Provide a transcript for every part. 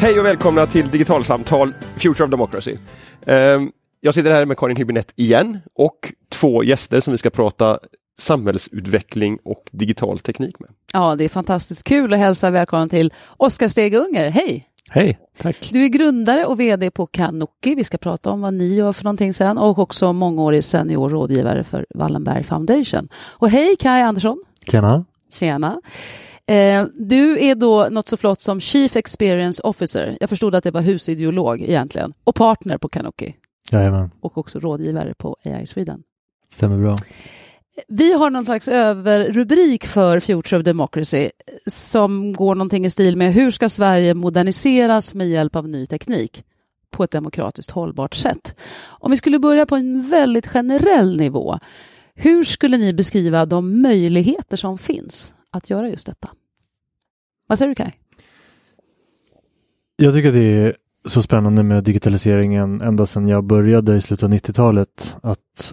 Hej och välkomna till Digitalsamtal Future of Democracy. Ehm, Jag sitter här med Karin Hübinette igen och två gäster som vi ska prata samhällsutveckling och digital teknik med. Ja, det är fantastiskt kul att hälsa välkommen till Oskar Steg-Unger. Hej! Hej, tack. Du är grundare och VD på Kanoki. Vi ska prata om vad ni gör för någonting sen och också mångårig senior rådgivare för Wallenberg Foundation. Och hej Kai Andersson! Tjena. Tjena! Eh, du är då något så flott som Chief Experience Officer. Jag förstod att det var husideolog egentligen och partner på Kanoki Jajamän, och också rådgivare på AI Sweden. stämmer bra. Vi har någon slags överrubrik för Future of Democracy som går någonting i stil med hur ska Sverige moderniseras med hjälp av ny teknik på ett demokratiskt hållbart sätt. Om vi skulle börja på en väldigt generell nivå, hur skulle ni beskriva de möjligheter som finns att göra just detta? Vad säger du Kaj? Jag tycker det är så spännande med digitaliseringen ända sedan jag började i slutet av 90-talet att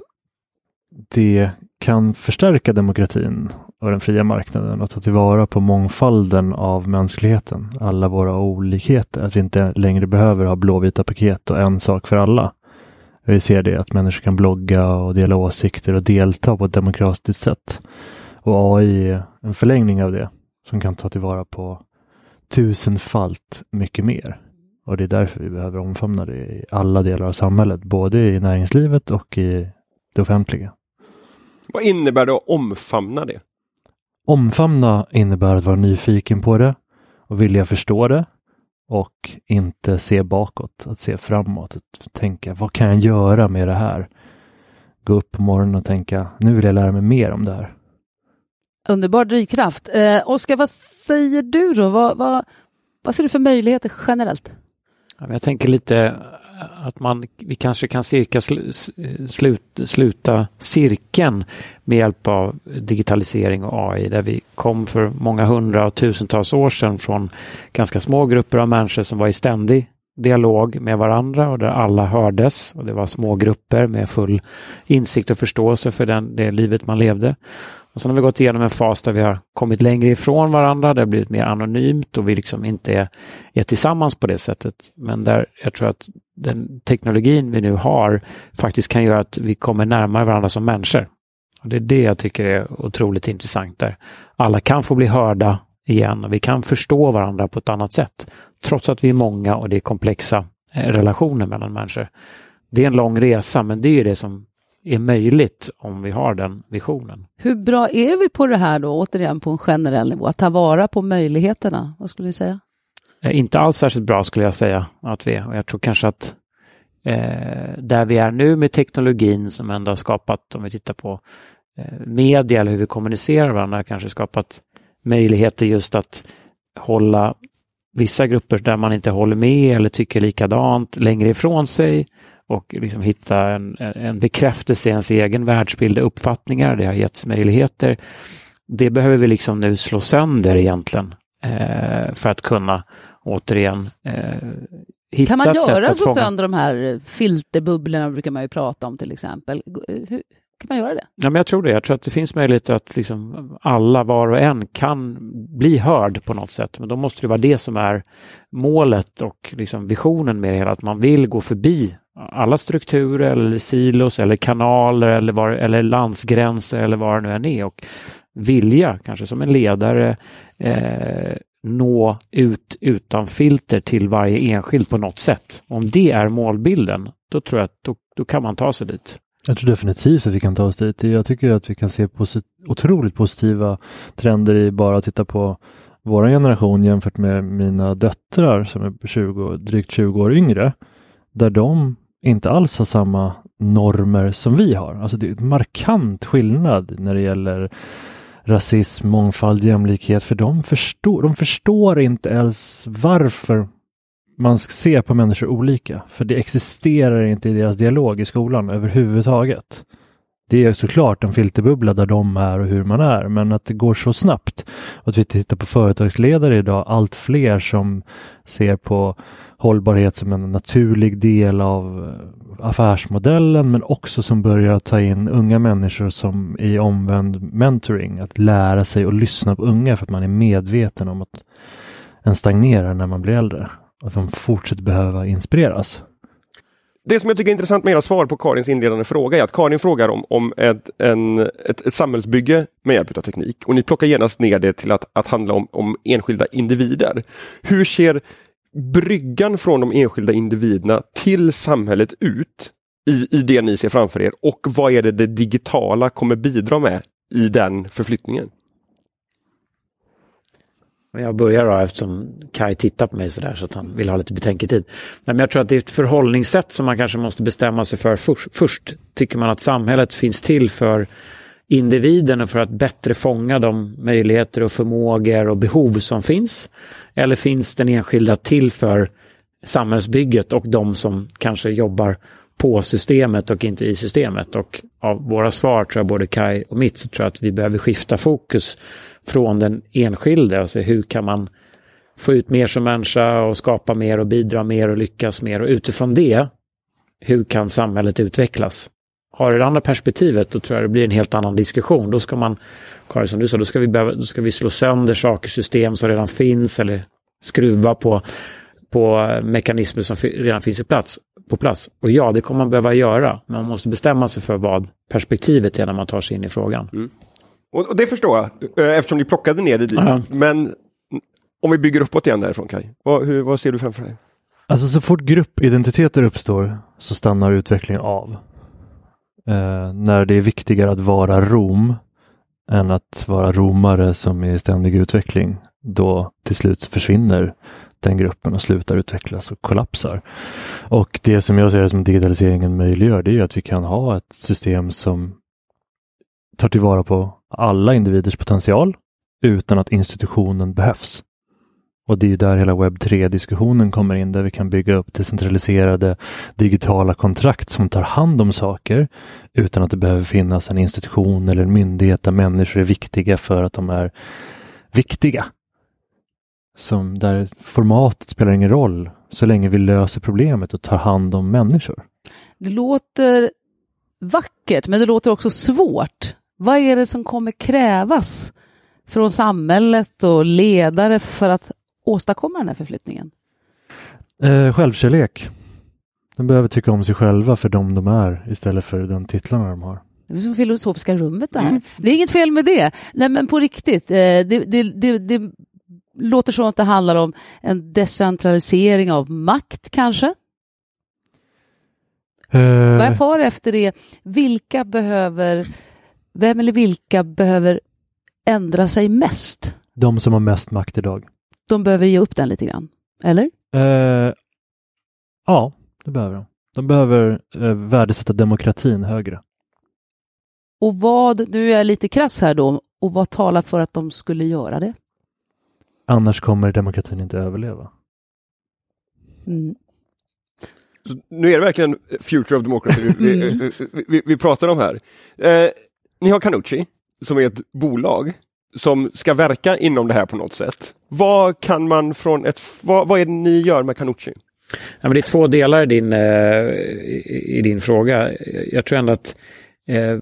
det kan förstärka demokratin och den fria marknaden och ta tillvara på mångfalden av mänskligheten, alla våra olikheter, att vi inte längre behöver ha blåvita paket och en sak för alla. Vi ser det att människor kan blogga och dela åsikter och delta på ett demokratiskt sätt. Och AI en förlängning av det som kan ta tillvara på tusenfalt mycket mer. Och det är därför vi behöver omfamna det i alla delar av samhället, både i näringslivet och i det offentliga. Vad innebär det att omfamna det? Omfamna innebär att vara nyfiken på det och vilja förstå det och inte se bakåt, att se framåt, att tänka vad kan jag göra med det här? Gå upp på morgonen och tänka nu vill jag lära mig mer om det här. Underbar drivkraft. Eh, Oskar, vad säger du då? Vad, vad, vad ser du för möjligheter generellt? Jag tänker lite eh, att man, vi kanske kan cirka slut, sluta cirkeln med hjälp av digitalisering och AI där vi kom för många hundra och tusentals år sedan från ganska små grupper av människor som var i ständig dialog med varandra och där alla hördes och det var små grupper med full insikt och förståelse för den, det livet man levde. Och sen har vi gått igenom en fas där vi har kommit längre ifrån varandra, det har blivit mer anonymt och vi liksom inte är, är tillsammans på det sättet. Men där jag tror att den teknologin vi nu har faktiskt kan göra att vi kommer närmare varandra som människor. Och Det är det jag tycker är otroligt intressant där. Alla kan få bli hörda igen och vi kan förstå varandra på ett annat sätt. Trots att vi är många och det är komplexa eh, relationer mellan människor. Det är en lång resa men det är det som är möjligt om vi har den visionen. Hur bra är vi på det här då, återigen på en generell nivå, att ta vara på möjligheterna? Vad skulle ni säga? Eh, Inte alls särskilt bra skulle jag säga att vi är. Och jag tror kanske att eh, där vi är nu med teknologin som ändå har skapat, om vi tittar på eh, media eller hur vi kommunicerar varandra, kanske skapat möjligheter just att hålla vissa grupper där man inte håller med eller tycker likadant längre ifrån sig och liksom hitta en, en bekräftelse i ens egen världsbild och uppfattningar. Det har getts möjligheter. Det behöver vi liksom nu slå sönder egentligen eh, för att kunna återigen eh, hitta Kan man göra så fånga- sönder de här filterbubblorna brukar man ju prata om till exempel. Hur kan man göra det? Ja, men jag tror det. Jag tror att det finns möjlighet att liksom alla, var och en, kan bli hörd på något sätt. Men då måste det vara det som är målet och liksom visionen med det hela. Att man vill gå förbi alla strukturer eller silos eller kanaler eller, var, eller landsgränser eller vad det nu än är. Och vilja, kanske som en ledare, eh, nå ut utan filter till varje enskild på något sätt. Om det är målbilden, då tror jag att då, då kan man ta sig dit. Jag tror definitivt att vi kan ta oss dit. Jag tycker att vi kan se posit otroligt positiva trender i bara att titta på vår generation jämfört med mina döttrar som är 20, drygt 20 år yngre. Där de inte alls har samma normer som vi har. Alltså det är en markant skillnad när det gäller rasism, mångfald, jämlikhet. För de förstår, de förstår inte ens varför man ska se på människor olika. För det existerar inte i deras dialog i skolan överhuvudtaget. Det är såklart en filterbubbla där de är och hur man är, men att det går så snabbt. Och att vi tittar på företagsledare idag, allt fler som ser på hållbarhet som en naturlig del av eh, affärsmodellen, men också som börjar ta in unga människor som i omvänd mentoring, att lära sig och lyssna på unga för att man är medveten om att en stagnerar när man blir äldre. att de fortsätter behöva inspireras. Det som jag tycker är intressant med era svar på Karins inledande fråga är att Karin frågar om, om ett, en, ett, ett samhällsbygge med hjälp av teknik och ni plockar genast ner det till att, att handla om, om enskilda individer. Hur ser bryggan från de enskilda individerna till samhället ut i, i det ni ser framför er och vad är det det digitala kommer bidra med i den förflyttningen? Jag börjar då eftersom Kai tittar på mig sådär så att han vill ha lite betänketid. Men jag tror att det är ett förhållningssätt som man kanske måste bestämma sig för först. Först tycker man att samhället finns till för individen och för att bättre fånga de möjligheter och förmågor och behov som finns. Eller finns den enskilda till för samhällsbygget och de som kanske jobbar på systemet och inte i systemet. Och av våra svar, tror jag, både Kai och mitt, så tror jag att vi behöver skifta fokus från den enskilde Alltså hur kan man få ut mer som människa och skapa mer och bidra mer och lyckas mer och utifrån det, hur kan samhället utvecklas? Har du det andra perspektivet, då tror jag det blir en helt annan diskussion. Då ska man, Karin som du sa, då ska vi, behöva, då ska vi slå sönder saker, system som redan finns eller skruva på, på mekanismer som redan finns i plats, på plats. Och ja, det kommer man behöva göra, men man måste bestämma sig för vad perspektivet är när man tar sig in i frågan. Mm. Och, och, det förstår jag, eh, eftersom ni plockade ner det dit. -huh. Men om vi bygger uppåt igen därifrån, Kaj. Vad, hur, vad ser du framför dig? Alltså så fort gruppidentiteter uppstår så stannar utvecklingen av. Eh, när det är viktigare att vara Rom än att vara romare som är i ständig utveckling, då till slut försvinner den gruppen och slutar utvecklas och kollapsar. Och det som jag ser som digitaliseringen möjliggör, det är att vi kan ha ett system som tar tillvara på alla individers potential utan att institutionen behövs. Och det är där hela webb 3-diskussionen kommer in, där vi kan bygga upp decentraliserade digitala kontrakt som tar hand om saker utan att det behöver finnas en institution eller en myndighet där människor är viktiga för att de är viktiga. Som där formatet spelar ingen roll så länge vi löser problemet och tar hand om människor. Det låter vackert, men det låter också svårt. Vad är det som kommer krävas från samhället och ledare för att åstadkomma den här förflyttningen? Eh, självkärlek. De behöver tycka om sig själva för dem de är istället för de titlarna de har. Det är som filosofiska rummet det här. Mm. Det är inget fel med det. Nej, men på riktigt. Eh, det, det, det, det låter som att det handlar om en decentralisering av makt kanske. Uh, Vad jag far efter är vilka behöver, vem eller vilka behöver ändra sig mest? De som har mest makt idag. De behöver ge upp den lite grann, eller? Uh, ja, det behöver de. De behöver uh, värdesätta demokratin högre. Och vad, nu är jag lite krass här då, och vad talar för att de skulle göra det? Annars kommer demokratin inte överleva. Mm. nu är det verkligen Future of Democracy vi, mm. vi, vi, vi, pratar om här. Eh, ni har Canucci som är ett bolag som ska verka inom det här på något sätt. Vad kan man från ett, vad, vad är det ni gör med Canucci? Ja, men det är två delar i din, eh, i din fråga. Jag tror ändå att eh,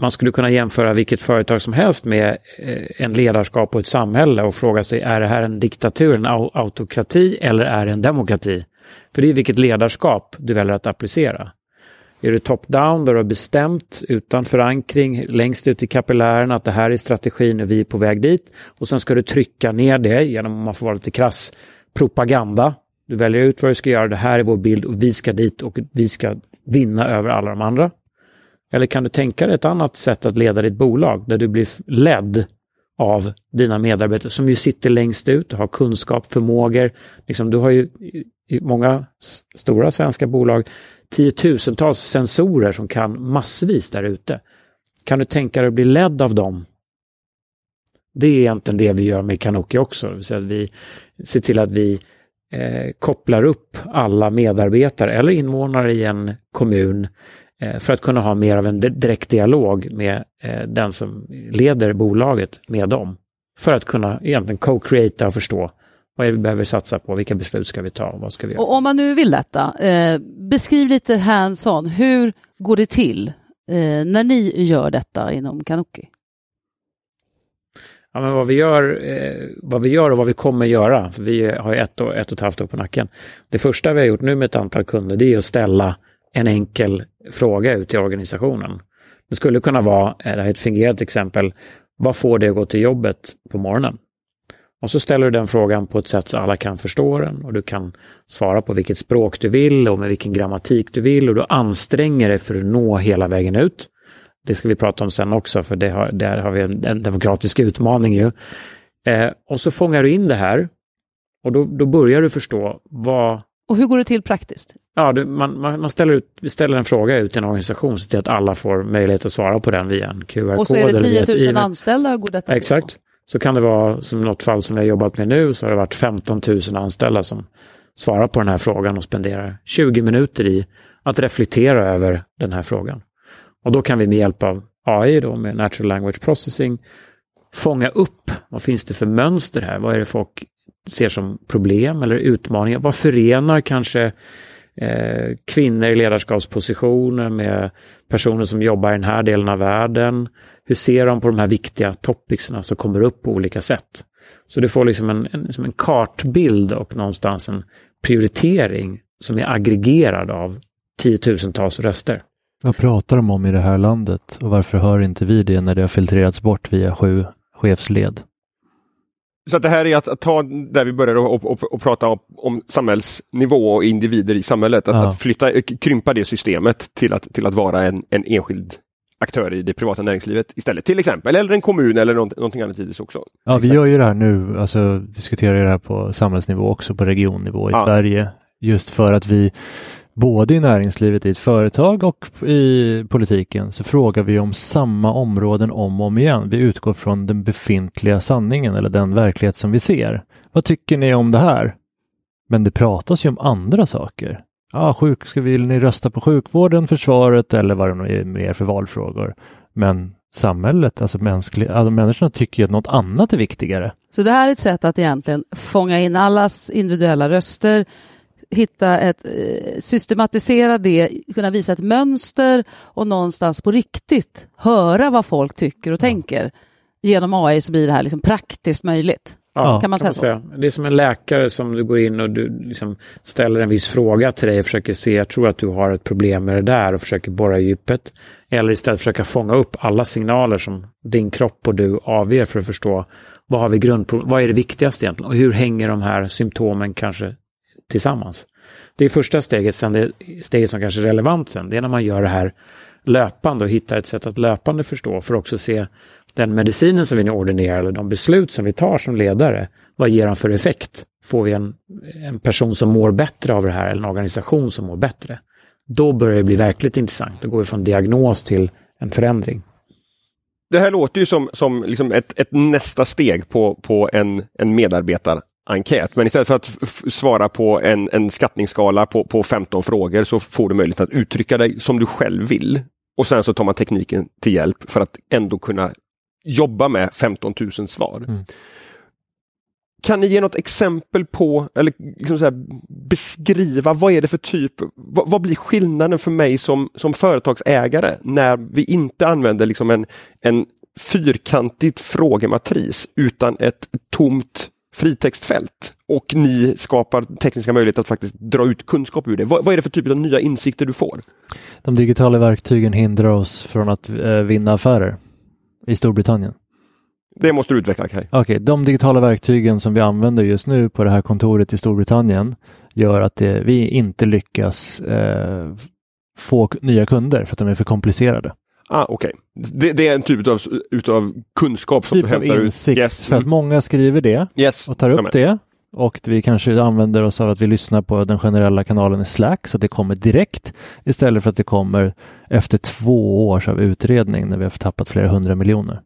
man skulle kunna jämföra vilket företag som helst med eh, en ledarskap och ett samhälle och fråga sig, är det här en diktatur, en autokrati eller är det en demokrati? För det är vilket ledarskap du väljer att applicera. Är det top-down, där du har bestämt utan förankring längst ut i kapillären att det här är strategin och vi är på väg dit. Och sen ska du trycka ner det genom, om man får vara lite krass, propaganda. Du väljer ut vad du ska göra, det här är vår bild och vi ska dit och vi ska vinna över alla de andra. Eller kan du tänka dig ett annat sätt att leda ditt bolag där du blir ledd av dina medarbetare som ju sitter längst ut och har kunskap, förmågor. Liksom, du har ju i många stora svenska bolag tiotusentals sensorer som kan massvis där ute. Kan du tänka dig att bli ledd av dem? Det är egentligen det vi gör med Kanoki också. Så att vi ser till att vi eh, kopplar upp alla medarbetare eller invånare i en kommun för att kunna ha mer av en direkt dialog med eh, den som leder bolaget med dem. För att kunna egentligen co-creata och förstå vad är det vi behöver satsa på, vilka beslut ska vi ta, vad ska vi göra? Och om man nu vill detta, eh, beskriv lite hands-on, hur går det till eh, när ni gör detta inom Kanoki? Ja, men vad vi, gör, eh, vad vi gör och vad vi kommer göra, för vi har ett och, ett och ett halvt år på nacken. Det första vi har gjort nu med ett antal kunder, det är att ställa en enkel fråga ut till organisationen. Det skulle kunna vara, eh, det här är ett fingerat exempel, vad får dig att gå till jobbet på morgonen? Och så ställer du den frågan på ett sätt så alla kan förstå den och du kan svara på vilket språk du vill och med vilken grammatik du vill och du anstränger dig för att nå hela vägen ut. Det ska vi prata om sen också för det har, där har vi en, en demokratisk utmaning ju. Eh, och så fångar du in det här och då, då börjar du förstå vad och hur går det till praktiskt? Ja, du, man, man, man ställer, ut, ställer en fråga ut till en organisation så att alla får möjlighet att svara på den via en QR-kod. Och så är det eller via 10 ett 000 e-mail. anställda går detta Exakt. Så kan det vara, som något fall som vi har jobbat med nu, så har det varit 15 000 anställda som svarar på den här frågan och spenderar 20 minuter i att reflektera över den här frågan. Och då kan vi med hjälp av AI, då, med Natural Language Processing, fånga upp vad finns det för mönster här? Vad är det folk ser som problem eller utmaningar? Vad förenar kanske eh, kvinnor i ledarskapspositioner med personer som jobbar i den här delen av världen? Hur ser de på de här viktiga topicserna som kommer upp på olika sätt? Så du får liksom en, en, som en kartbild och någonstans en prioritering som är aggregerad av tiotusentals röster. Vad pratar de om i det här landet och varför hör inte vi det när det har filtrerats bort via sju chefsled? Så det här är att, att ta där vi började och, och, och prata om, om samhällsnivå och individer i samhället. Att, Ja. att flytta, krympa det systemet till att, till att vara en, en enskild aktör i det privata näringslivet istället. Till exempel, eller en kommun eller något, någonting annat givetvis också. Ja, vi gör ju det här nu, alltså diskuterar det här på samhällsnivå också på regionnivå i Ja. Sverige. Just för att vi både i näringslivet, i ett företag och i politiken så frågar vi om samma områden om och om igen. Vi utgår från den befintliga sanningen eller den verklighet som vi ser. Vad tycker ni om det här? Men det pratas ju om andra saker. Ja, sjuk, ska vill ni rösta på sjukvården, försvaret eller vad det nu är mer för valfrågor? Men samhället, alltså mänsklig, alltså människorna tycker ju att något annat är viktigare. Så det här är ett sätt att egentligen fånga in allas individuella röster, hitta ett, eh, systematisera det, kunna visa ett mönster och någonstans på riktigt höra vad folk tycker och tänker. Genom AI så blir det här liksom praktiskt möjligt. Ja, kan man säga så? säga. Det är som en läkare som du går in och du liksom ställer en viss fråga till dig och försöker se, jag tror att du har ett problem med det där och försöker borra i djupet. Eller istället försöka fånga upp alla signaler som din kropp och du avger för att förstå vad har vi grundproblem, vad är det viktigaste egentligen och hur hänger de här symptomen kanske tillsammans. Det är första steget, sen det steget som kanske är relevant sen, det är när man gör det här löpande och hittar ett sätt att löpande förstå för att också se den medicinen som vi nu ordinerar eller de beslut som vi tar som ledare, vad ger de för effekt? Får vi en, en person som mår bättre av det här eller en organisation som mår bättre? Då börjar det bli verkligt intressant. Då går vi från diagnos till en förändring. Det här låter ju som, som liksom ett, ett nästa steg på, på en, en medarbetarenkät. Men istället för att svara på en, en skattningsskala på, på 15 frågor så får du möjlighet att uttrycka dig som du själv vill. Och sen så tar man tekniken till hjälp för att ändå kunna jobba med 15 000 svar. Mm. Kan ni ge något exempel på, eller liksom så här, beskriva, vad är det för typ, vad, vad blir skillnaden för mig som, som företagsägare när vi inte använder liksom en, en fyrkantigt frågematris utan ett tomt fritextfält och ni skapar tekniska möjligheter att faktiskt dra ut kunskap ur det. Vad, vad är det för typ av nya insikter du får? De digitala verktygen hindrar oss från att eh, vinna affärer i Storbritannien. Det måste du utveckla Kaj. Okej, de digitala verktygen som vi använder just nu på det här kontoret i Storbritannien gör att det, vi inte lyckas eh, få nya kunder för att de är för komplicerade. Ah, Okej, det, det är en typ av utav kunskap som Typ du av hämtar insikt, ut. Yes. för att många skriver det yes. och tar upp det och vi kanske använder oss av att vi lyssnar på den generella kanalen i Slack så att det kommer direkt istället för att det kommer efter två års av utredning när vi har tappat flera hundra miljoner.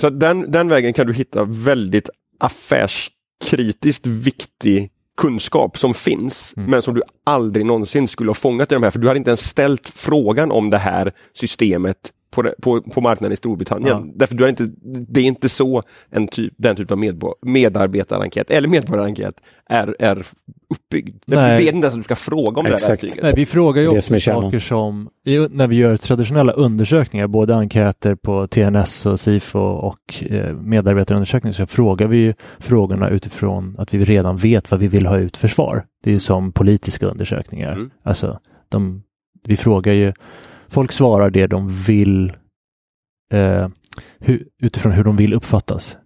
Så den, den vägen kan du hitta väldigt affärskritiskt viktig kunskap som finns, Mm. men som du aldrig någonsin skulle ha fångat i de här, för du hade inte ens ställt frågan om det här systemet på, det, på, på marknaden i Storbritannien. Ja. Därför du är inte, det är inte så en typ, den typen av medbo, medarbetarenkät eller medborgarenkät är, är uppbyggd. Du vet inte ens att du ska fråga om det här Exakt. verktyget. Nej, vi frågar ju Det också saker som, när vi gör traditionella undersökningar, både enkäter på TNS och SIFO och eh, medarbetarundersökningar, så frågar vi ju frågorna utifrån att vi redan vet vad vi vill ha ut för svar. Det är ju som politiska undersökningar. Mm. Alltså, de, vi frågar ju, folk svarar det de vill eh, hu, utifrån hur de vill uppfattas.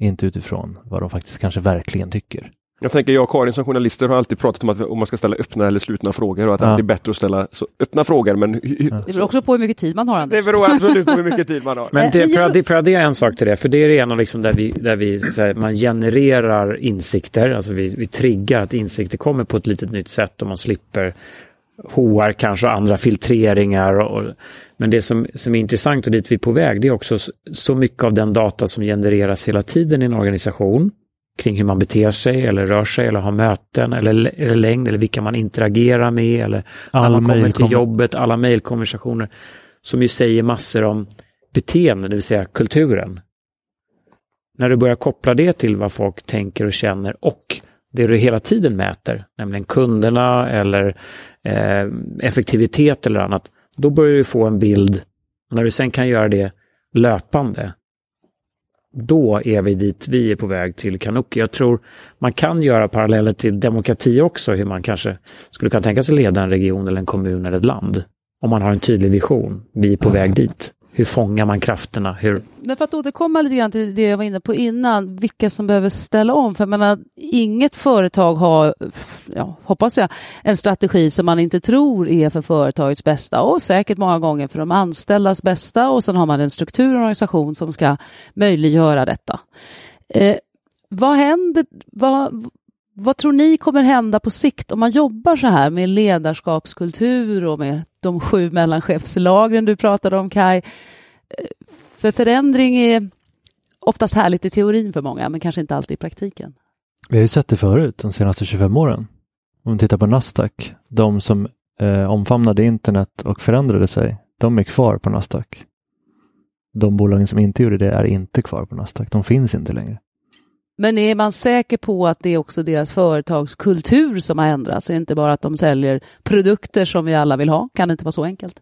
Inte utifrån vad de faktiskt kanske verkligen tycker. Jag tänker, jag och Karin som journalister har alltid pratat om att om man ska ställa öppna eller slutna frågor och att Ja. det är bättre att ställa så, öppna frågor. Men Ja. Det beror också på hur mycket tid man har. Anders. det beror absolut på hur mycket tid man har. Men det, för, jag- att, det- för att addera en sak till det, för det är det ena liksom där, vi, där vi, så här, man genererar insikter, alltså vi, vi triggar att insikter kommer på ett litet nytt sätt och man slipper HR kanske och andra filtreringar. Och, och, men det som, som är intressant och dit vi är på väg, det är också så, mycket av den data som genereras hela tiden i en organisation kring hur man beter sig eller rör sig eller har möten eller, eller längd eller vilka man interagerar med eller när All man kommer till jobbet, alla mejlkonversationer som ju säger massor om beteende, det vill säga kulturen. När du börjar koppla det till vad folk tänker och känner och det du hela tiden mäter, nämligen kunderna eller eh, effektivitet eller annat, då börjar du få en bild. När du sen kan göra det löpande, då är vi dit vi är på väg till Kanuki. Jag tror man kan göra paralleller till demokrati också, hur man kanske skulle kunna tänka sig leda en region eller en kommun eller ett land. Om man har en tydlig vision. Vi är på väg dit. Hur fångar man krafterna? Hur... Men för att återkomma lite grann till det jag var inne på innan, vilka som behöver ställa om. För jag menar, inget företag har, ja, hoppas jag, en strategi som man inte tror är för företagets bästa och säkert många gånger för de anställdas bästa och sen har man en struktur och organisation som ska möjliggöra detta. Eh, vad händer, vad, vad tror ni kommer hända på sikt om man jobbar så här med ledarskapskultur och med de sju mellanchefslagren du pratade om Kai? Eh, för förändring är oftast härligt i teorin för många, men kanske inte alltid i praktiken. Vi har ju sett det förut de senaste 25 åren. Om vi tittar på Nasdaq, de som eh, omfamnade internet och förändrade sig, de är kvar på Nasdaq. De bolagen som inte gjorde det är inte kvar på Nasdaq. De finns inte längre. Men är man säker på att det är också deras företagskultur som har ändrats? Är det Inte bara att de säljer produkter som vi alla vill ha? Kan det inte vara så enkelt?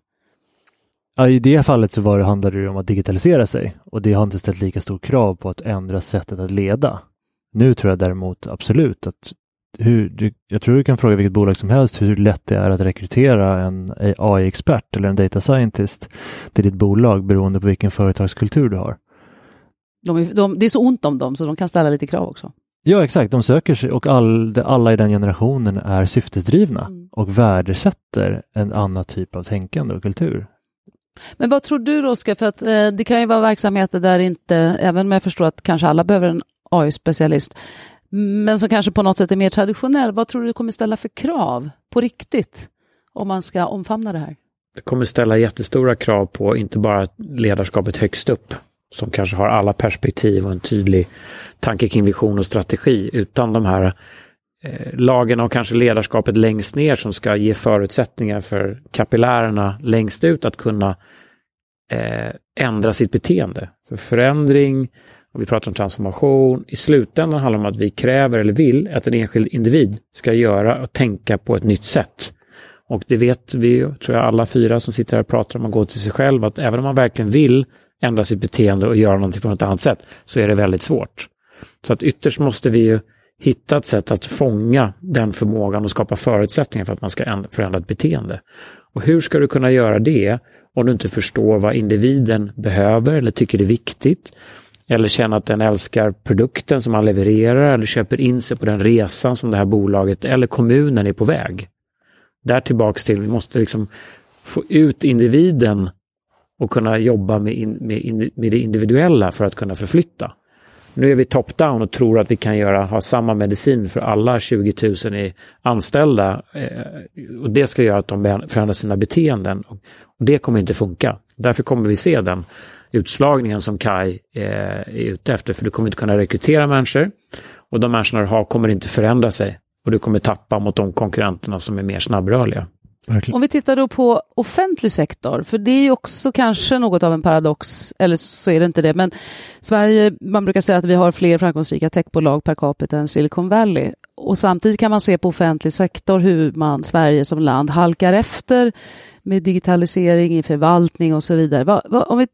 Ja, I det fallet så var det, handlade det om att digitalisera sig och det har inte ställt lika stor krav på att ändra sättet att leda. Nu tror jag däremot absolut att hur, du, jag tror du kan fråga vilket bolag som helst hur lätt det är att rekrytera en AI-expert eller en data scientist till ditt bolag beroende på vilken företagskultur du har. De är, de, det är så ont om dem så de kan ställa lite krav också. Ja, exakt. De söker sig och all, alla i den generationen är syftesdrivna Mm. och värdesätter en annan typ av tänkande och kultur. Men vad tror du Oskar, för att eh, det kan ju vara verksamheter där inte, även om jag förstår att kanske alla behöver en AI-specialist, men som kanske på något sätt är mer traditionell, vad tror du kommer ställa för krav på riktigt om man ska omfamna det här? Det kommer ställa jättestora krav på inte bara ledarskapet högst upp, som kanske har alla perspektiv och en tydlig tanke kring vision och strategi, utan de här eh, lagen och kanske ledarskapet längst ner som ska ge förutsättningar för kapillärerna längst ut att kunna eh, ändra sitt beteende. För förändring, och vi pratar om transformation, i slutändan handlar det om att vi kräver eller vill att en enskild individ ska göra och tänka på ett nytt sätt. Och det vet vi, tror jag, alla fyra som sitter här och pratar om att gå till sig själv, att även om man verkligen vill ändra sitt beteende och göra någonting på något annat sätt, så är det väldigt svårt. Så att ytterst måste vi ju hitta ett sätt att fånga den förmågan och skapa förutsättningar för att man ska förändra ett beteende. Och hur ska du kunna göra det om du inte förstår vad individen behöver eller tycker är viktigt? Eller känner att den älskar produkten som man levererar eller köper in sig på den resan som det här bolaget eller kommunen är på väg. Där tillbaks till, vi måste liksom få ut individen och kunna jobba med, in, med, in, med det individuella för att kunna förflytta. Nu är vi top-down och tror att vi kan göra, ha samma medicin för alla 20 000 i anställda. Eh, och det ska göra att de förändrar sina beteenden. Och, och det kommer inte funka. Därför kommer vi se den utslagningen som Kai eh, är ute efter. För du kommer inte kunna rekrytera människor. Och de människorna du har kommer inte förändra sig. Och du kommer tappa mot de konkurrenterna som är mer snabbrörliga. Verkligen. Om vi tittar då på offentlig sektor, för det är ju också kanske något av en paradox, eller så är det inte det, men Sverige, man brukar säga att vi har fler framgångsrika techbolag per capita än Silicon Valley. Och samtidigt kan man se på offentlig sektor hur man, Sverige som land, halkar efter med digitalisering i förvaltning och så vidare. Va, va, om vi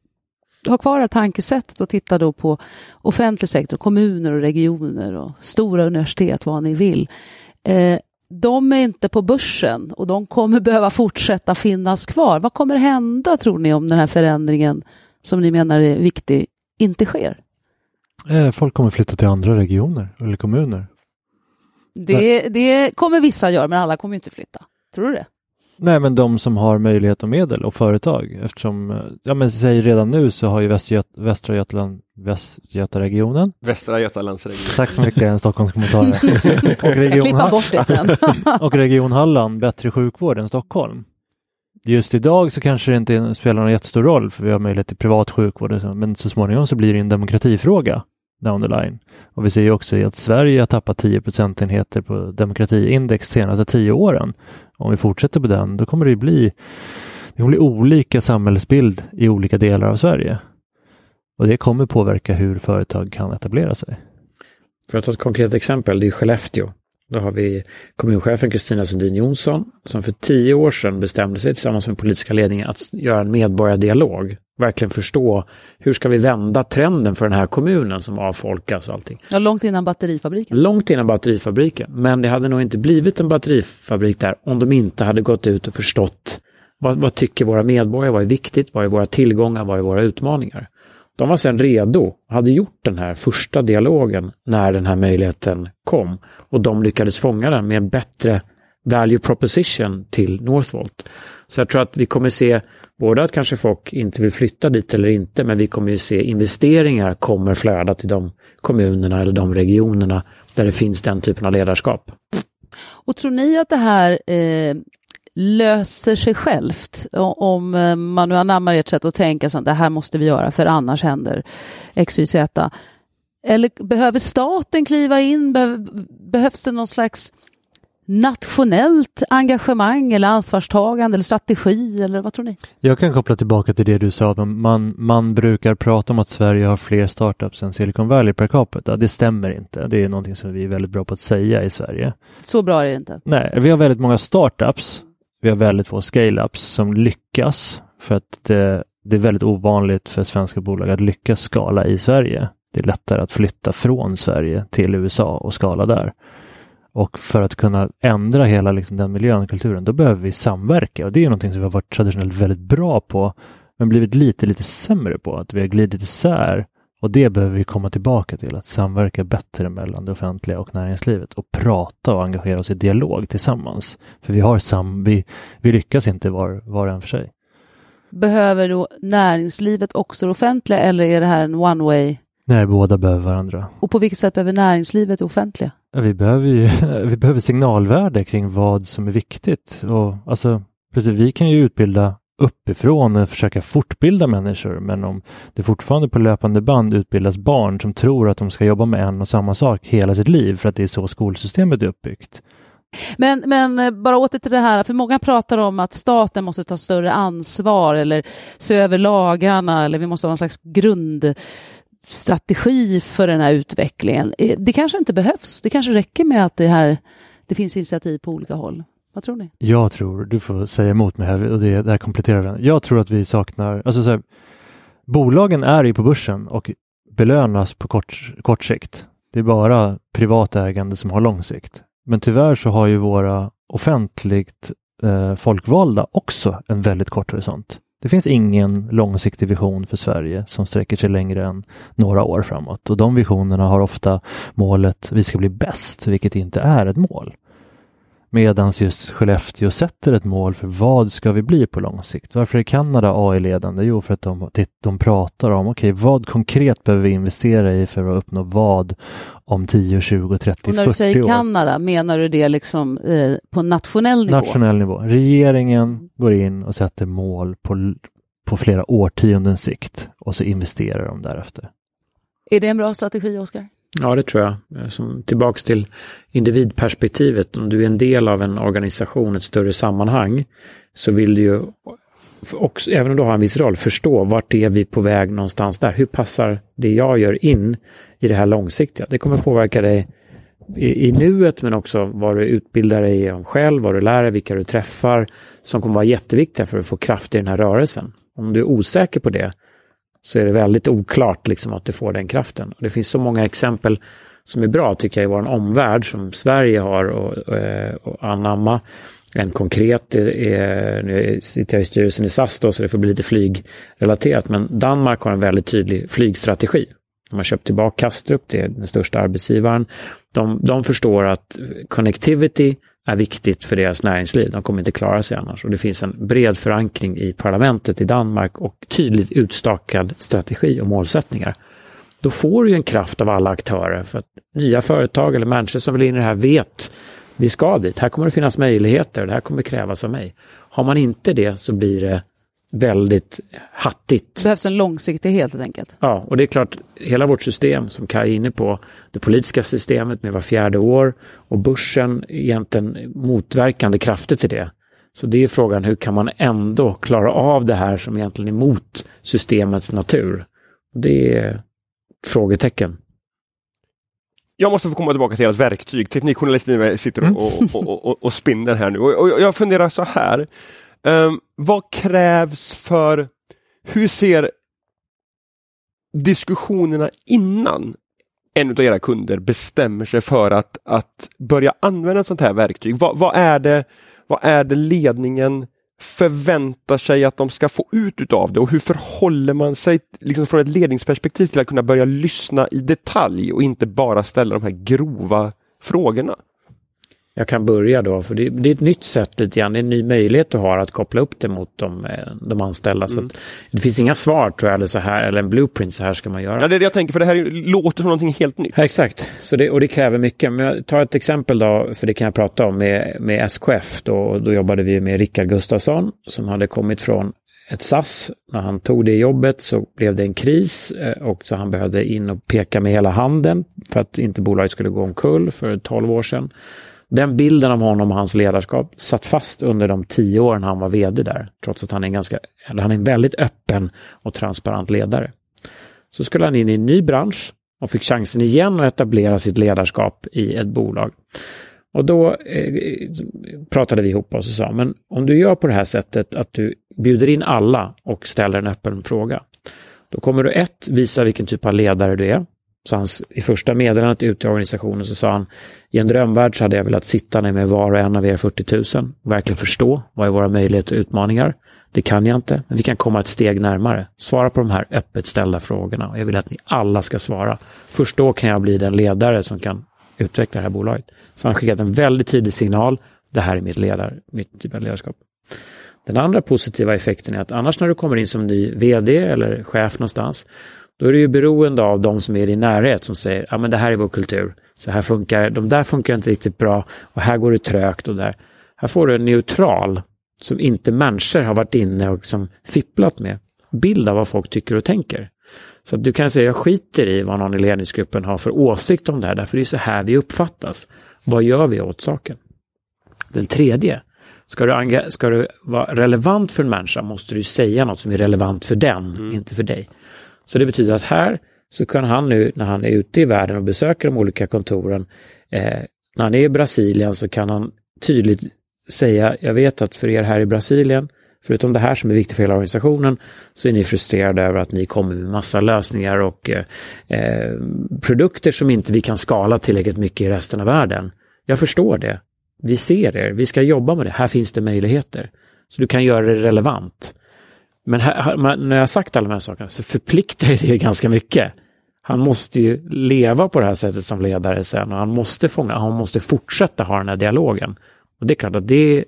har kvar det här tankesättet och tittar då på offentlig sektor, kommuner och regioner och stora universitet, vad ni vill. Eh, de är inte på börsen och de kommer behöva fortsätta finnas kvar. Vad kommer hända tror ni om den här förändringen som ni menar är viktig inte sker? Eh, Folk kommer flytta till andra regioner eller kommuner. Det, det kommer vissa göra, men alla kommer inte flytta. Tror du det? Nej, men de som har möjlighet och medel och företag eftersom, eh, ja men säg redan nu så har ju Västgöt Västra Götaland, Västgötaregionen, Västra Götalandsregionen. tack så mycket, en Stockholmskommentar, och, region, Klippa bort det sen. och Region Halland bättre sjukvård än Stockholm. Just idag så kanske det inte spelar någon jättestor roll för vi har möjlighet till privat sjukvård men så småningom så blir det en demokratifråga down the line. Och vi ser ju också att Sverige har tappat 10 procentenheter på demokratiindex de senaste tio åren. Om vi fortsätter på den, då kommer det ju bli, det kommer bli olika samhällsbild i olika delar av Sverige. Och det kommer påverka hur företag kan etablera sig. För att ta ett konkret exempel, det är Skellefteå. Då har vi kommunchefen Kristina Sundin Jonsson som för tio år sedan bestämde sig tillsammans med politiska ledningen att göra en medborgardialog. Verkligen förstå hur ska vi vända trenden för den här kommunen som avfolkas och allting. Ja, långt innan batterifabriken. Långt innan batterifabriken. Men det hade nog inte blivit en batterifabrik där om de inte hade gått ut och förstått vad, vad tycker våra medborgare, vad är viktigt, vad är våra tillgångar, vad är våra utmaningar. De var sedan redo, hade gjort den här första dialogen när den här möjligheten kom och de lyckades fånga den med en bättre value proposition till Northvolt. Så jag tror att vi kommer se både att kanske folk inte vill flytta dit eller inte, men vi kommer ju se investeringar kommer flöda till de kommunerna eller de regionerna där det finns den typen av ledarskap. Och tror ni att det här eh, löser sig självt om eh, man nu anammar ert sätt att tänka så att det här måste vi göra för annars händer X, Y, Z. Eller behöver staten kliva in? Behöv, behövs det någon slags nationellt engagemang eller ansvarstagande eller strategi eller vad tror ni? Jag kan koppla tillbaka till det du sa, man, man brukar prata om att Sverige har fler startups än Silicon Valley per capita. Det stämmer inte. Det är någonting som vi är väldigt bra på att säga i Sverige. Så bra är det inte. Nej, vi har väldigt många startups. Vi har väldigt få scale-ups som lyckas för att det, det är väldigt ovanligt för svenska bolag att lyckas skala i Sverige. Det är lättare att flytta från Sverige till USA och skala där. Och för att kunna ändra hela liksom, den miljön och kulturen, då behöver vi samverka. Och det är någonting som vi har varit traditionellt väldigt bra på, men blivit lite, lite sämre på. Att vi har glidit isär. Och det behöver vi komma tillbaka till, att samverka bättre mellan det offentliga och näringslivet och prata och engagera oss i dialog tillsammans. För vi har sam, vi, vi lyckas inte var, var och en för sig. Behöver då näringslivet också det offentliga eller är det här en one way? Nej, båda behöver varandra. Och på vilket sätt behöver näringslivet det offentliga? Vi behöver, ju, vi behöver signalvärde kring vad som är viktigt. Och, alltså, precis, vi kan ju utbilda uppifrån och försöka fortbilda människor, men om det fortfarande på löpande band utbildas barn som tror att de ska jobba med en och samma sak hela sitt liv för att det är så skolsystemet är uppbyggt. Men, men eh, bara åter till det här, för många pratar om att staten måste ta större ansvar eller se över lagarna eller vi måste ha någon slags grundstrategi för den här utvecklingen. Eh, det kanske inte behövs. Det kanske räcker med att det här det finns initiativ på olika håll. Vad tror ni? Jag tror, du får säga emot mig här och det, det här kompletterar varandra. Jag tror att vi saknar, alltså så här, bolagen är ju på börsen och belönas på kort, kort sikt. Det är bara privat ägande som har lång sikt. Men tyvärr så har ju våra offentligt eh, folkvalda också en väldigt kort horisont. Det finns ingen långsiktig vision för Sverige som sträcker sig längre än några år framåt och de visionerna har ofta målet vi ska bli bäst, vilket inte är ett mål. Medan just Skellefteå sätter ett mål för vad ska vi bli på lång sikt. Varför är Kanada AI-ledande? Jo, för att de, de pratar om okej, okay, vad konkret behöver vi investera i för att uppnå vad om 10, 20, 30, Och när 40 du säger år? Kanada, menar du det liksom eh, på nationell nivå? Nationell nivå. Regeringen går in och sätter mål på, på flera årtionden sikt och så investerar de därefter. Är det en bra strategi, Oskar? Ja, det tror jag. Eh, som, tillbaks till individperspektivet. Om du är en del av en organisation, ett större sammanhang, så vill du ju, också, även om du har en viss roll, förstå vart är vi på väg någonstans där. Hur passar det jag gör in i det här långsiktiga? Det kommer påverka dig i, i nuet, men också vad du utbildar dig om själv, vad du lär dig, vilka du träffar, som kommer vara jätteviktiga för att få kraft i den här rörelsen. Om du är osäker på det, så är det väldigt oklart liksom att du får den kraften. Och det finns så många exempel som är bra tycker jag i vår omvärld som Sverige har och, och, och anamma. En konkret, är, nu sitter jag i styrelsen i SAS då, så det får bli lite flygrelaterat, men Danmark har en väldigt tydlig flygstrategi. De har köpt tillbaka Kastrup, det är den största arbetsgivaren. De, de förstår att connectivity är viktigt för deras näringsliv. De kommer inte klara sig annars. Och det finns en bred förankring i parlamentet i Danmark och tydligt utstakad strategi och målsättningar. Då får du en kraft av alla aktörer för att nya företag eller människor som vill in i det här vet vi ska dit. Här kommer det finnas möjligheter. Det här kommer krävas av mig. Har man inte det så blir det väldigt hattigt. Det behövs en långsiktighet helt enkelt. Ja, och det är klart, hela vårt system som Kaj är inne på, det politiska systemet med var fjärde år och börsen egentligen motverkande krafter till det. Så det är frågan, hur kan man ändå klara av det här som egentligen är emot systemets natur? Det är frågetecken. Jag måste få komma tillbaka till ert verktyg. Teknikjournalistin sitter och, och, och, och, och spinner här nu. Och, jag funderar så här. Um, vad krävs för, hur ser diskussionerna innan en av era kunder bestämmer sig för att, att börja använda ett sånt här verktyg? Vad, vad, är det, vad är det ledningen förväntar sig att de ska få ut utav det och hur förhåller man sig liksom från ett ledningsperspektiv till att kunna börja lyssna i detalj och inte bara ställa de här grova frågorna? Jag kan börja då, för det, det, är ett nytt sätt lite grann, det är en ny möjlighet du har att koppla upp det mot de, eh, de anställda. Mm. Så det finns inga svar tror jag, eller så här, eller en blueprint, så här ska man göra. Ja, det är det jag tänker, för det här låter som någonting helt nytt. Ja, exakt, så det, och det kräver mycket. Men jag tar ett exempel då, för det kan jag prata om, med, med SKF. Då, då jobbade vi med Rickard Gustafsson som hade kommit från ett SAS. När han tog det jobbet så blev det en kris eh, och så han behövde in och peka med hela handen för att inte bolaget skulle gå omkull för 12 år sedan. Den bilden av honom och hans ledarskap satt fast under de tio åren han var vd där, trots att han är en, ganska, han är en väldigt öppen och transparent ledare. Så skulle han in i en ny bransch och fick chansen igen att etablera sitt ledarskap i ett bolag. Och då eh, pratade vi ihop oss och sa, men om du gör på det här sättet att du bjuder in alla och ställer en öppen fråga, då kommer du ett, visa vilken typ av ledare du är. Så hans, i första meddelandet ut till organisationen så sa han, i en drömvärld så hade jag velat sitta ner med var och en av er 40 000 och verkligen förstå vad är våra möjligheter och utmaningar. Det kan jag inte, men vi kan komma ett steg närmare. Svara på de här öppet ställda frågorna och jag vill att ni alla ska svara. Först då kan jag bli den ledare som kan utveckla det här bolaget. Så han skickade en väldigt tidig signal. Det här är mitt, ledar, mitt typ av ledarskap. Den andra positiva effekten är att annars när du kommer in som ny vd eller chef någonstans, då är du ju beroende av de som är i din närhet som säger, ja men det här är vår kultur, så här funkar, de där funkar inte riktigt bra och här går det trögt och där. Här får du en neutral, som inte människor har varit inne och liksom fipplat med, bild av vad folk tycker och tänker. Så att du kan säga, jag skiter i vad någon i ledningsgruppen har för åsikt om det här, därför det är så här vi uppfattas. Vad gör vi åt saken? Den tredje, ska du, ska du vara relevant för en människa måste du säga något som är relevant för den, mm. inte för dig. Så det betyder att här så kan han nu när han är ute i världen och besöker de olika kontoren, eh, när han är i Brasilien så kan han tydligt säga, jag vet att för er här i Brasilien, förutom det här som är viktigt för hela organisationen, så är ni frustrerade över att ni kommer med massa lösningar och eh, eh produkter som inte vi kan skala tillräckligt mycket i resten av världen. Jag förstår det. Vi ser er, vi ska jobba med det, här finns det möjligheter. Så du kan göra det relevant. Men här, när jag sagt alla de här sakerna så förpliktar det ganska mycket. Han måste ju leva på det här sättet som ledare sen och han måste fånga, han måste fortsätta ha den här dialogen. Och det är klart att det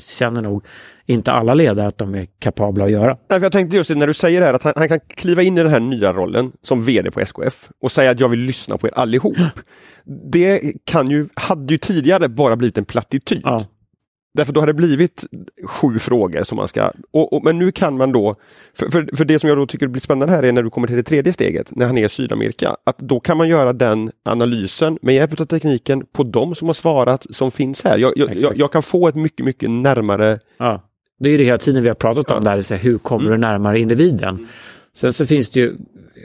känner nog inte alla ledare att de är kapabla att göra. Nej, jag tänkte just det, när du säger det här att han, han, kan kliva in i den här nya rollen som vd på SKF och säga att jag vill lyssna på er allihop. Det kan ju, hade ju tidigare bara blivit en plattityd. Ja. Därför då har det blivit sju frågor som man ska... Och, och, men nu kan man då... För, för, för, det som jag då tycker blir spännande här är när du kommer till det tredje steget, när han är i Sydamerika, att då kan man göra den analysen med hjälp av tekniken på de som har svarat som finns här. Jag, jag, jag, jag kan få ett mycket, mycket närmare... Ja. Det är ju det hela tiden vi har pratat om, ja. där, hur kommer mm. du närmare individen? Sen så finns det ju,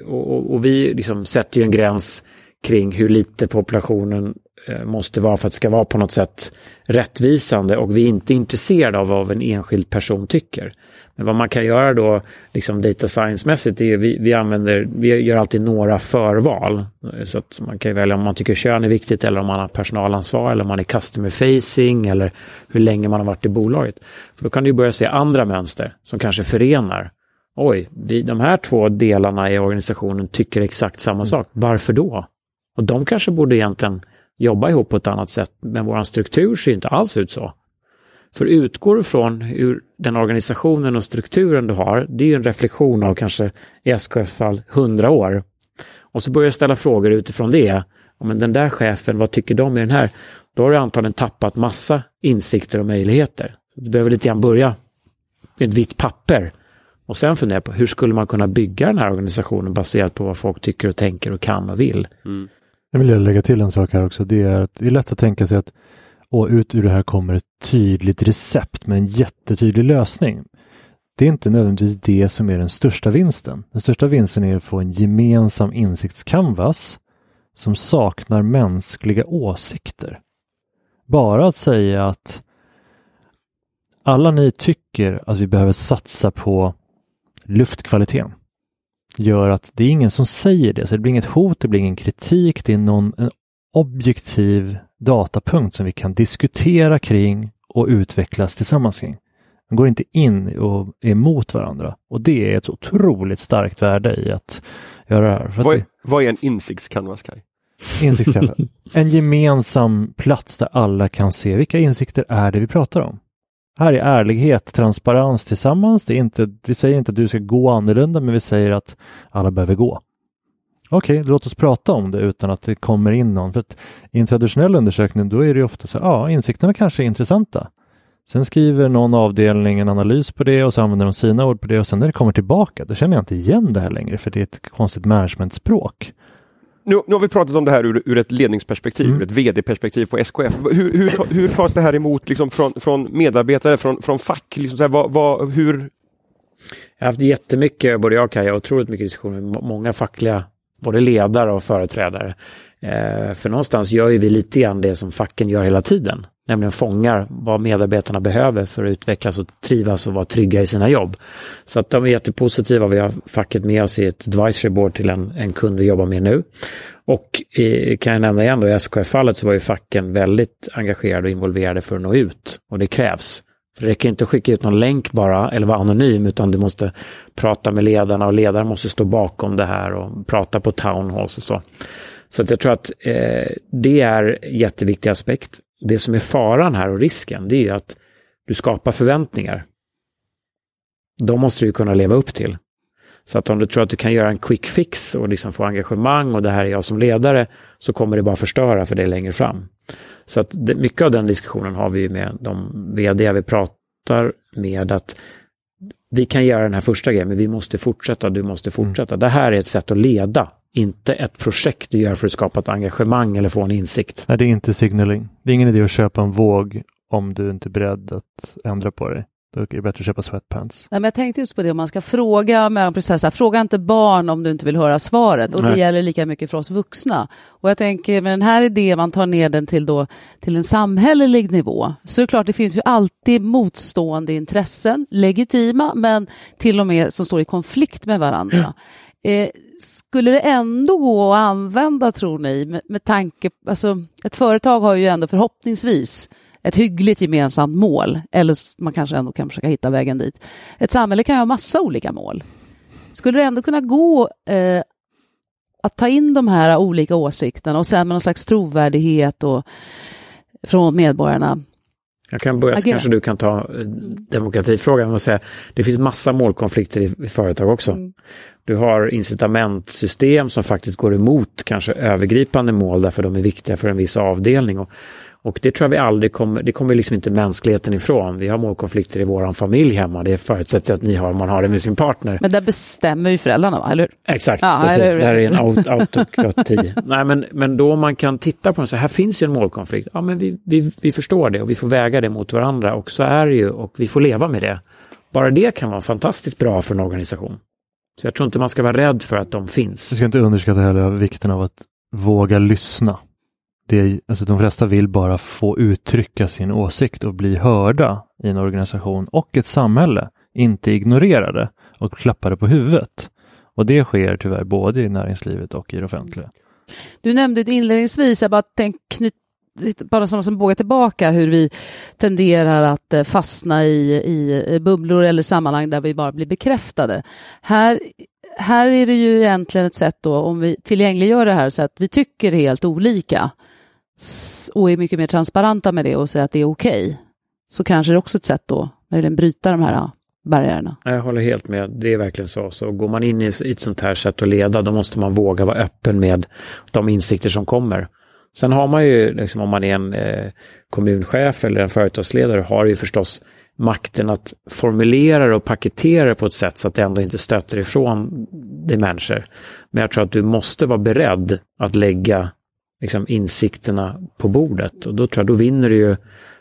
och, och vi liksom sätter ju en gräns kring hur lite populationen Eh, måste vara för att det ska vara på något sätt rättvisande och vi är inte intresserade av vad en enskild person tycker. Men vad man kan göra då, liksom data science-mässigt, är vi, vi använder, vi gör alltid några förval. Eh, så att man kan välja om man tycker kön är viktigt eller om man har personalansvar eller om man är customer facing eller hur länge man har varit i bolaget. För då kan du börja se andra mönster som kanske förenar. Oj, vi, de här två delarna i organisationen tycker exakt samma mm. sak. Varför då? Och de kanske borde egentligen jobba ihop på ett annat sätt, men vår struktur ser inte alls ut så. För utgår du från hur den organisationen och strukturen du har, det är ju en reflektion av kanske i SKF-fall 100 år. Och så börjar jag ställa frågor utifrån det. Men den där chefen, vad tycker de i den här? Då har du antagligen tappat massa insikter och möjligheter. Du behöver lite grann börja med ett vitt papper och sen fundera på hur skulle man kunna bygga den här organisationen baserat på vad folk tycker och tänker och kan och vill. Mm. Jag vill lägga till en sak här också. Det är att det är lätt att tänka sig att och ut ur det här kommer ett tydligt recept med en jättetydlig lösning. Det är inte nödvändigtvis det som är den största vinsten. Den största vinsten är att få en gemensam insiktscanvas som saknar mänskliga åsikter. Bara att säga att alla ni tycker att vi behöver satsa på luftkvaliteten gör att det är ingen som säger det, så det blir inget hot, det blir ingen kritik, det är någon en objektiv datapunkt som vi kan diskutera kring och utvecklas tillsammans kring. De går inte in och är emot varandra och det är ett otroligt starkt värde i att göra det här. Vad är, vad är en insiktscanvas, Kaj? Insiktscanvas. en gemensam plats där alla kan se vilka insikter är det vi pratar om. Här är ärlighet, transparens tillsammans. Det är inte, vi säger inte att du ska gå annorlunda, men vi säger att alla behöver gå. Okej, okay, låt oss prata om det utan att det kommer in någon. För att I en traditionell undersökning då är det ofta så ja, insikterna kanske är intressanta. Sen skriver någon avdelning en analys på det och så använder de sina ord på det och sen när det kommer tillbaka då känner jag inte igen det här längre för det är ett konstigt managementspråk nu, nu har vi pratat om det här ur, ur ett ledningsperspektiv, mm. ur ett vd-perspektiv på SKF. Hur, hur, hur tas det här emot liksom från, från medarbetare, från, från fack? Liksom så här, vad, vad, hur... Jag har haft jättemycket, både jag och Kaja, otroligt mycket diskussioner med många fackliga, både ledare och företrädare. Eh, för någonstans gör ju vi lite grann det som facken gör hela tiden nämligen fångar vad medarbetarna behöver för att utvecklas och trivas och vara trygga i sina jobb. Så att de är jättepositiva. Vi har facket med oss i ett advisory board till en, en kund vi jobbar med nu. Och i, kan jag nämna igen då, i SKF-fallet så var ju facken väldigt engagerade och involverade för att nå ut. Och det krävs. För det räcker inte att skicka ut någon länk bara eller vara anonym utan du måste prata med ledarna och ledaren måste stå bakom det här och prata på town halls och så. Så att jag tror att eh, det är en jätteviktig aspekt det som är faran här och risken, det är att du skapar förväntningar. De måste du kunna leva upp till. Så att om du tror att du kan göra en quick fix och liksom få engagemang och det här är jag som ledare, så kommer det bara förstöra för dig längre fram. Så att det, mycket av den diskussionen har vi med de vd vi pratar med, att vi kan göra den här första grejen, men vi måste fortsätta, du måste fortsätta. Mm. Det här är ett sätt att leda inte ett projekt du gör för att skapa ett engagemang eller få en insikt. Nej, det är inte signaling. Det är ingen idé att köpa en våg om du inte är beredd att ändra på dig. Då är det bättre att köpa sweatpants. Nej, men jag tänkte just på det om man ska fråga mötesprocesser. Fråga inte barn om du inte vill höra svaret. Och Nej. det gäller lika mycket för oss vuxna. Och jag tänker med den här idén, man tar ner den till, då, till en samhällelig nivå. Så är det klart, det finns ju alltid motstående intressen, legitima, men till och med som står i konflikt med varandra. Mm. Eh, skulle det ändå gå att använda, tror ni, med, med tanke... Alltså, ett företag har ju ändå förhoppningsvis ett hyggligt gemensamt mål, eller man kanske ändå kan försöka hitta vägen dit. Ett samhälle kan ju ha massa olika mål. Skulle det ändå kunna gå eh, att ta in de här olika åsikterna och sen med någon slags trovärdighet och, från medborgarna jag kan börja, så kanske du kan ta eh, demokratifrågan och säga det finns massa målkonflikter i, i företag också. Mm. Du har incitamentsystem som faktiskt går emot kanske övergripande mål därför de är viktiga för en viss avdelning. Och, Och det tror jag vi aldrig kommer, det kommer liksom inte mänskligheten ifrån. Vi har målkonflikter i vår familj hemma. Det förutsätter att ni har, man har det med sin partner. Men där bestämmer ju föräldrarna, va? eller hur? Exakt, Ja, precis. eller hur? det här är en aut autokrati. Nej, men, men då man kan titta på den så här finns ju en målkonflikt. Ja, men vi, vi, vi förstår det och vi får väga det mot varandra och så är det ju och vi får leva med det. Bara det kan vara fantastiskt bra för en organisation. Så jag tror inte man ska vara rädd för att de Vi finns. ska inte underskatta heller vikten av att våga lyssna. Det alltså de flesta vill bara få uttrycka sin åsikt och bli hörda i en organisation och ett samhälle, inte ignorera det och klappa det på huvudet. Och det sker tyvärr både i näringslivet och i det offentliga. Du nämnde det inledningsvis, jag bara tänkte bara som, som bågar tillbaka hur vi tenderar att eh, fastna i, i bubblor eller sammanhang där vi bara blir bekräftade. Här, här är det ju egentligen ett sätt då, om vi tillgängliggör det här så att vi tycker helt olika och är mycket mer transparenta med det och säger att det är okej, så kanske det är också ett sätt då, möjligen bryta de här barriärerna. Jag håller helt med, det är verkligen så. Så går man in i ett sånt här sätt att leda, då måste man våga vara öppen med de insikter som kommer. Sen har man ju, liksom, om man är en eh, kommunchef eller en företagsledare, har ju förstås makten att formulera det och paketera det på ett sätt så att det ändå inte stöter ifrån de människor. Men jag tror att du måste vara beredd att lägga liksom, insikterna på bordet och då tror jag då vinner du ju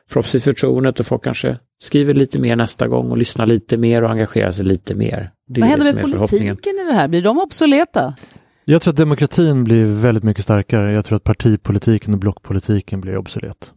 förhoppningsvis förtroendet och folk kanske skriver lite mer nästa gång och lyssnar lite mer och engagerar sig lite mer. Det Vad händer med politiken i det här? Blir de obsoleta? Jag tror att demokratin blir väldigt mycket starkare. Jag tror att partipolitiken och blockpolitiken blir obsolet.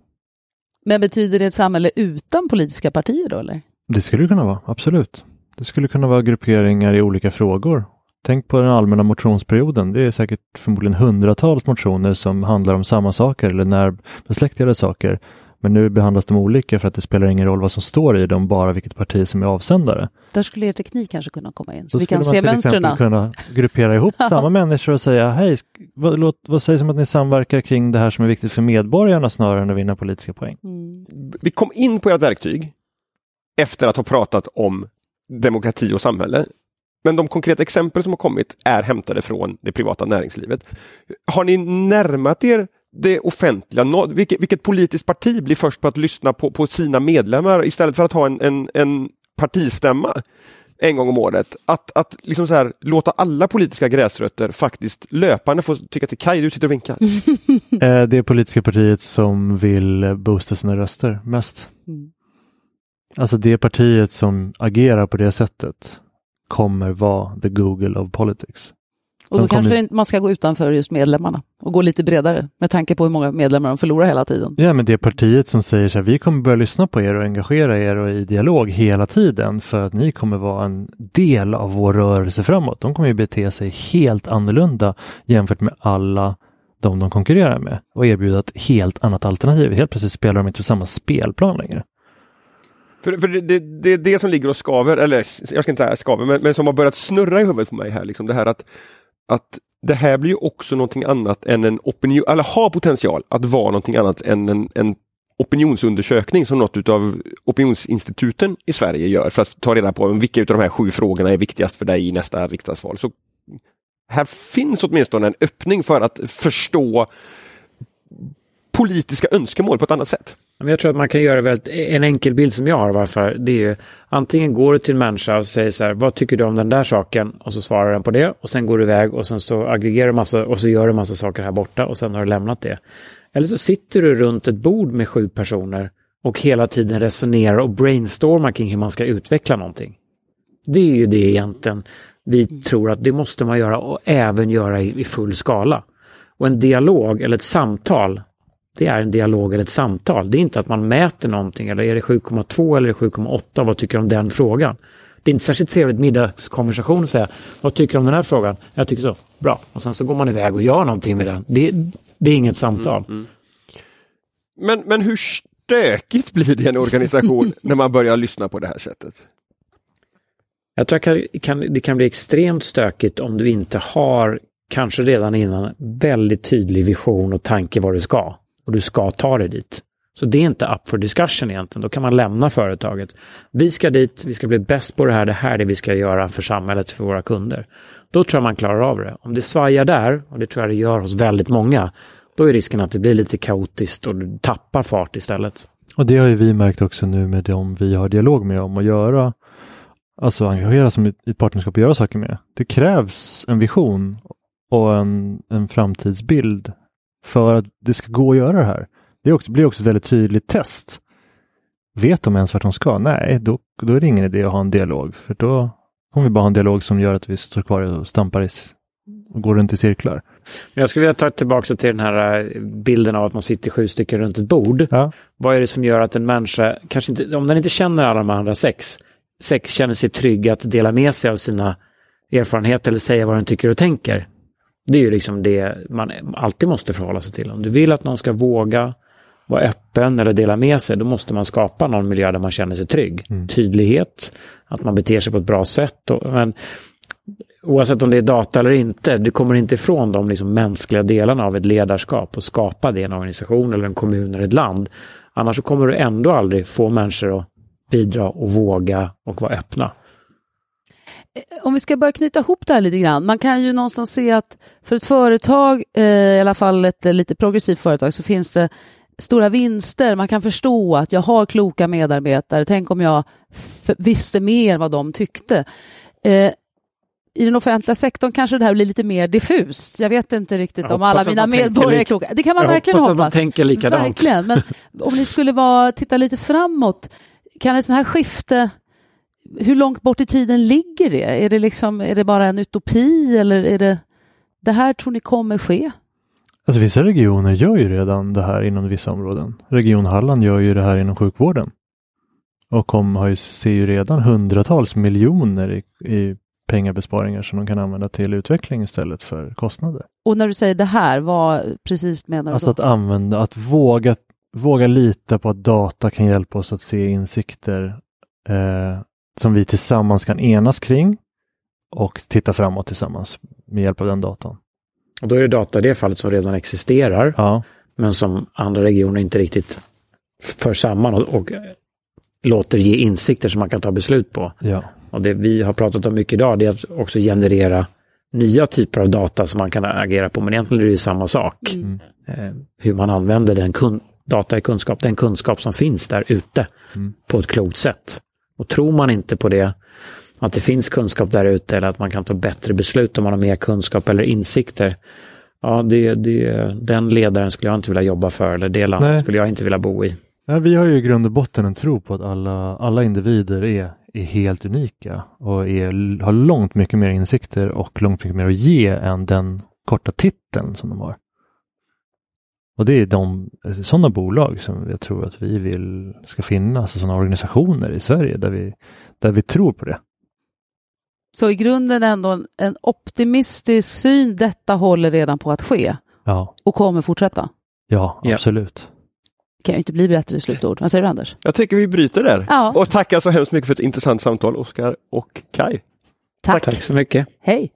Men betyder det ett samhälle utan politiska partier då eller? Det skulle det kunna vara, absolut. Det skulle kunna vara grupperingar i olika frågor. Tänk på den allmänna motionsperioden. Det är säkert förmodligen hundratals motioner som handlar om samma saker eller närbesläktade saker. Men nu behandlas de olika för att det spelar ingen roll vad som står i dem, bara vilket parti som är avsändare. Där skulle er teknik kanske kunna komma in, så Då vi kan skulle se man till mönstren. exempel kunna gruppera ihop samma människor och säga hej, vad, låt, vad sägs om att ni samverkar kring det här som är viktigt för medborgarna snarare än att vinna politiska poäng? Mm. Vi kom in på ert verktyg efter att ha pratat om demokrati och samhälle. Men de konkreta exempel som har kommit är hämtade från det privata näringslivet. Har ni närmat er det offentliga? Nå- Vilket, vilket politiskt parti blir först på att lyssna på, på sina medlemmar istället för att ha en, en, en partistämma en gång om året? Att, att liksom så här, låta alla politiska gräsrötter faktiskt löpande få tycka till Kaj, du sitter och vinkar. Eh, det politiska partiet som vill boosta sina röster mest. Mm. Alltså det partiet som agerar på det sättet kommer vara the Google of politics. Och då De kommer- kanske inte man ska gå utanför just medlemmarna och gå lite bredare med tanke på hur många medlemmar de förlorar hela tiden. Ja, men det partiet som säger så här, vi kommer börja lyssna på er och engagera er och i dialog hela tiden för att ni kommer vara en del av vår rörelse framåt. De kommer ju bete sig helt annorlunda jämfört med alla de de konkurrerar med och erbjuda ett helt annat alternativ. Helt plötsligt spelar de inte på samma spelplan längre. För, för det, det, det är det som ligger och skaver, eller jag ska inte säga skaver, men, men som har börjat snurra i huvudet på mig här. Liksom det här att, att det här blir ju också någonting annat än en opinion, eller har potential att vara någonting annat än en, en opinionsundersökning som något utav opinionsinstituten i Sverige gör för att ta reda på vilka av de här sju frågorna är viktigast för dig i nästa riksdagsval. Så här finns åtminstone en öppning för att förstå politiska önskemål på ett annat sätt. Men jag tror att man kan göra väldigt, en enkel bild som jag har varför det är ju antingen går du till en människa och säger så här, vad tycker du om den där saken? Och så svarar den på det och sen går du iväg och sen så aggregerar du massa och så gör du massa saker här borta och sen har du lämnat det. Eller så sitter du runt ett bord med sju personer och hela tiden resonerar och brainstormar kring hur man ska utveckla någonting. Det är ju det egentligen vi tror att det måste man göra och även göra i, i full skala. Och en dialog eller ett samtal det är en dialog eller ett samtal. Det är inte att man mäter någonting eller är det 7,2 eller 7,8 vad tycker du om den frågan? Det är inte särskilt trevligt middagskonversation att säga vad tycker du om den här frågan? Jag tycker så. Bra. Och sen så går man iväg och gör någonting med den. Det, det är inget samtal. Men, men hur stökigt blir det i en organisation när man börjar lyssna på det här sättet? Jag tror att kan, kan, det kan bli extremt stökigt om du inte har, kanske redan innan, väldigt tydlig vision och tanke vad du ska. Och du ska ta dig dit. Så det är inte up for discussion egentligen. Då kan man lämna företaget. Vi ska dit, vi ska bli bäst på det här, det här är det vi ska göra för samhället, för våra kunder. Då tror jag man klarar av det. Om det svajar där, och det tror jag det gör hos väldigt många, då är risken att det blir lite kaotiskt och du tappar fart istället. Och det har ju vi märkt också nu med dem vi har dialog med om att göra, alltså engagera sig i ett partnerskap och göra saker med. Det krävs en vision och en, en framtidsbild för att det ska gå att göra det här. Det också, blir också ett väldigt tydligt test. Vet de ens vart de ska? Nej, då, då är det ingen idé att ha en dialog, för då kommer vi bara ha en dialog som gör att vi står kvar och stampar i, och går runt i cirklar. Jag skulle vilja ta tillbaka till den här eh, bilden av att man sitter sju stycken runt ett bord. Ja. Vad är det som gör att en människa, kanske inte, om den inte känner alla de andra sex, sex känner sig trygg att dela med sig av sina erfarenheter eller säga vad den tycker och tänker. Det är ju liksom det man alltid måste förhålla sig till. Om du vill att någon ska våga vara öppen eller dela med sig, då måste man skapa någon miljö där man känner sig trygg. Tydlighet, att man beter sig på ett bra sätt. Och, men oavsett om det är data eller inte, du kommer inte ifrån de liksom mänskliga delarna av ett ledarskap och skapa det i en organisation eller en kommun eller ett land. Annars kommer du ändå aldrig få människor att bidra och våga och vara öppna. Om vi ska börja knyta ihop det här lite grann. Man kan ju någonstans se att för ett företag, eh, i alla fall ett eh, lite progressivt företag, så finns det stora vinster. Man kan förstå att jag har kloka medarbetare. Tänk om jag visste mer vad de tyckte. Eh, I den offentliga sektorn kanske det här blir lite mer diffust. Jag vet inte riktigt Jag om alla att mina medborgare är kloka. Det kan man Jag verkligen hoppas att hoppas. de tänker likadant. Verkligen, men om ni skulle vara, titta lite framåt, kan ett sånt här skifte, hur långt bort i tiden ligger det? Är det, liksom, är det bara en utopi eller är det, det här tror ni kommer ske? Alltså vissa regioner gör ju redan det här inom vissa områden. Region Halland gör ju det här inom sjukvården. Och kom, har ju, ser ju redan hundratals miljoner i, i pengabesparingar som de kan använda till utveckling istället för kostnader. Och när du säger det här, vad precis menar du Alltså då? att använda, att våga, våga lita på att data kan hjälpa oss att se insikter eh, som vi tillsammans kan enas kring och titta framåt tillsammans med hjälp av den datan. Och då är det data i det fallet som redan existerar, Ja, men som andra regioner inte riktigt för samman och, och låter ge insikter som man kan ta beslut på. ja. Och det vi har pratat om mycket idag det är att också generera nya typer av data som man kan agera på. Men egentligen är det ju samma sak. Mm. Eh, hur man använder den kun- data i kunskap, den kunskap som finns där ute Mm. på ett klokt sätt. Och tror man inte på det, att det finns kunskap där ute eller att man kan ta bättre beslut om man har mer kunskap eller insikter. Ja, det, det, den ledaren skulle jag inte vilja jobba för eller det landet Nej. skulle jag inte vilja bo i. Ja, vi har ju i grund och botten en tro på att alla, alla individer är, är helt unika och är, har långt mycket mer insikter och långt mycket mer att ge än den korta titeln som de har. Och det är de sådana bolag som jag tror att vi vill ska finnas, alltså sådana organisationer i Sverige där vi, där vi tror på det. Så i grunden ändå en, en optimistisk syn, detta håller redan på att ske Ja, och kommer fortsätta. ja, Ja. absolut. Det kan ju inte bli bättre i slutord. Vad säger du Anders? Jag tycker vi bryter där. Ja. Och tackar så hemskt mycket för ett intressant samtal, Oskar och Kai. Tack. Tack så mycket. Hej!